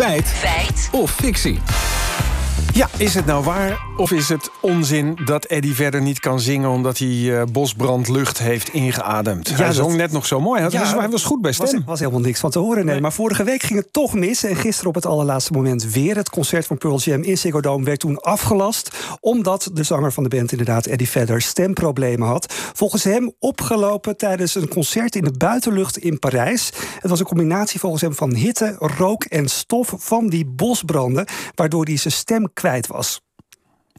Feit. Feit. Of fictie. Ja, is het nou waar of is het onzin dat Eddie verder niet kan zingen omdat hij uh, bosbrandlucht heeft ingeademd? Ja, hij dat- zong net nog zo mooi. Hij, Ja, was, hij was goed bij stem. was helemaal niks van te horen, nee. Maar vorige week ging het toch mis. En gisteren op het allerlaatste moment weer. Het concert van Pearl Jam in Ziggo Dome werd toen afgelast... omdat de zanger van de band inderdaad, Eddie Vedder, stemproblemen had. Volgens hem opgelopen tijdens een concert in de buitenlucht in Parijs. Het was een combinatie volgens hem van hitte, rook en stof van die bosbranden... waardoor hij zijn stem kwijt was.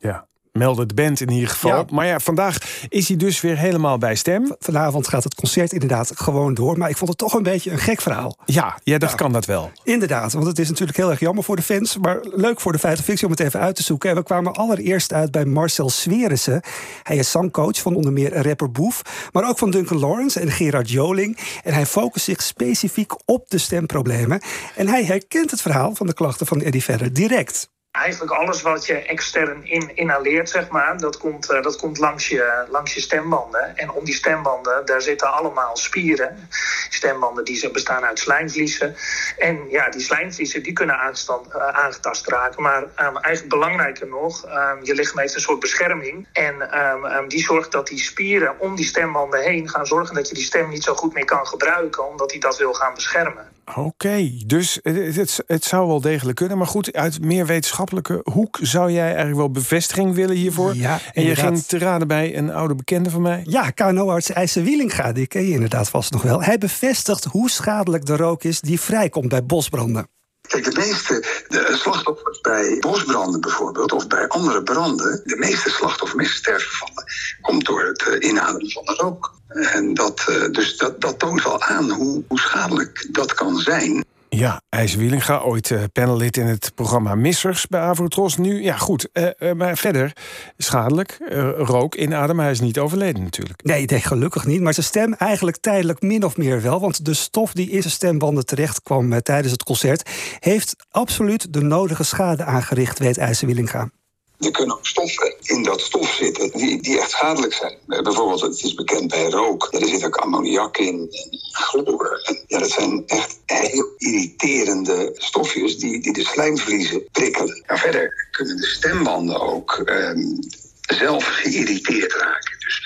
Ja. Meldde de band in ieder geval. Ja. Maar ja, vandaag is hij dus weer helemaal bij stem. Vanavond gaat het concert inderdaad gewoon door. Maar ik vond het toch een beetje een gek verhaal. Ja, ja dat kan dat wel. Inderdaad, want het is natuurlijk heel erg jammer voor de fans. Maar leuk voor de feiten fictie om het even uit te zoeken. En we kwamen allereerst uit bij Marcel Swerissen. Hij is zangcoach van onder meer rapper Boef. Maar ook van Duncan Lawrence en Gerard Joling. En hij focust zich specifiek op de stemproblemen. En hij herkent het verhaal van de klachten van Eddie Vedder direct. Eigenlijk alles wat je extern in, inhaleert, zeg maar, dat komt, eh, dat komt langs, je, langs je stembanden. En om die stembanden, daar zitten allemaal spieren. Stembanden die bestaan uit slijmvliezen. En ja, die slijmvliezen die kunnen aangestand, eh, aangetast raken. Maar ehm, eigenlijk belangrijker nog, ehm, je lichaam heeft een soort bescherming. En ehm, die zorgt dat die spieren om die stembanden heen gaan zorgen dat je die stem niet zo goed meer kan gebruiken, omdat die dat wil gaan beschermen. Oké, dus het, het, het zou wel degelijk kunnen. Maar goed, uit meer wetenschappelijke hoek zou jij eigenlijk wel bevestiging willen hiervoor. Ja, en je ging te raden bij een oude bekende van mij. Ja, KNO-arts IJzer Wielinga, die ken je inderdaad vast nog wel. Hij bevestigt hoe schadelijk de rook is die vrijkomt bij bosbranden. Kijk, de meeste de slachtoffers bij bosbranden bijvoorbeeld, of bij andere branden, de meeste slachtoffers, sterfgevallen, komt door het eh, inademen van de rook. En dat, eh, dus dat, dat toont wel aan hoe, hoe schadelijk dat kan zijn. Ja, IJs Wielinga, ooit eh, panellid in het programma Missers bij Avrotros. Nu, ja goed, eh, eh, maar verder schadelijk. eh, rook inademen, hij is niet overleden natuurlijk. Nee, nee, gelukkig niet. Maar zijn stem eigenlijk tijdelijk min of meer wel. Want de stof die in zijn stembanden terecht kwam tijdens het concert... heeft absoluut de nodige schade aangericht, weet IJzer Wielinga. Er kunnen ook stoffen in dat stof zitten die, die echt schadelijk zijn. Eh, bijvoorbeeld, het is bekend bij rook, er zit ook ammoniak in en chloor. Ja, dat zijn echt heel irriterende stofjes die, die de slijmvliezen prikkelen. Ja, verder kunnen de stembanden ook ehm, zelf geïrriteerd raken. Dus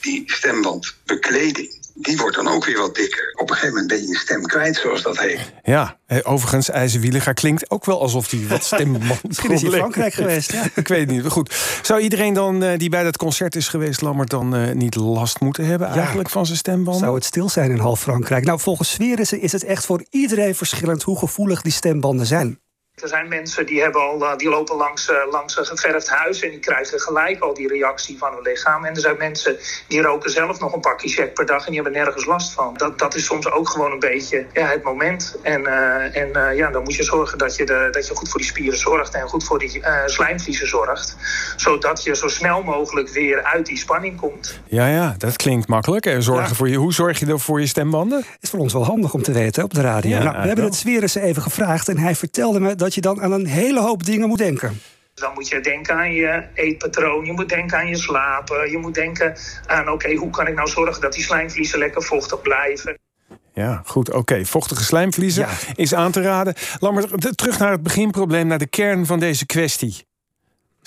die stembandbekleding, die wordt dan ook weer wat dikker. Op een gegeven moment ben je je stem kwijt, zoals dat heet. Ja, eh, overigens, IJs Wielinga klinkt ook wel alsof hij wat stemband. Misschien is hij in Frankrijk geweest, ja. Ik weet het niet. Maar goed, zou iedereen dan eh, die bij dat concert is geweest, Lammert, dan eh, niet last moeten hebben eigenlijk van zijn stembanden? Zou het stil zijn in half Frankrijk? Nou, volgens Swerissen is het echt voor iedereen verschillend... hoe gevoelig die stembanden zijn. Er zijn mensen die, hebben al, eh, die lopen langs, eh, langs een geverfd huis en die krijgen gelijk al die reactie van hun lichaam. En er zijn mensen die roken zelf nog een pakje check per dag en die hebben nergens last van. Dat, dat is soms ook gewoon een beetje ja, het moment. En, eh, en eh, ja, dan moet je zorgen dat je, de, dat je goed voor die spieren zorgt en goed voor die eh, slijmvliezen zorgt. Zodat je zo snel mogelijk weer uit die spanning komt. Ja, ja, dat klinkt makkelijk. En zorgen Ja. voor je, hoe zorg je er voor je stembanden? Is voor ons wel handig om te weten op de radio. Ja, nou, we hebben het Swerissen even gevraagd... en hij vertelde me dat je dan aan een hele hoop dingen moet denken. Dan moet je denken aan je eetpatroon, je moet denken aan je slapen, je moet denken aan oké, hoe kan ik nou zorgen dat die slijmvliezen lekker vochtig blijven. Ja, goed. Oké, vochtige slijmvliezen Ja. is aan te raden. De- terug naar het beginprobleem, naar de kern van deze kwestie.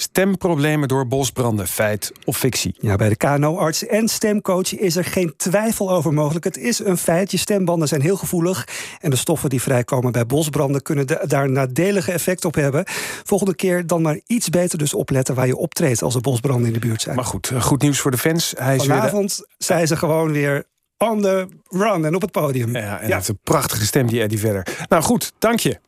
Stemproblemen door bosbranden, feit of fictie? Ja, bij de KNO-arts en stemcoach is er geen twijfel over mogelijk. Het is een feit, je stembanden zijn heel gevoelig... en de stoffen die vrijkomen bij bosbranden... kunnen de- daar nadelige effect op hebben. Volgende keer dan maar iets beter dus opletten... waar je optreedt als er bosbranden in de buurt zijn. Maar goed, eh, goed nieuws voor de fans. Hij is weer de- Vanavond zijn ze gewoon weer on the run en op het podium. Ja, en heeft een prachtige stem, die Eddie verder. Nou goed, dank je.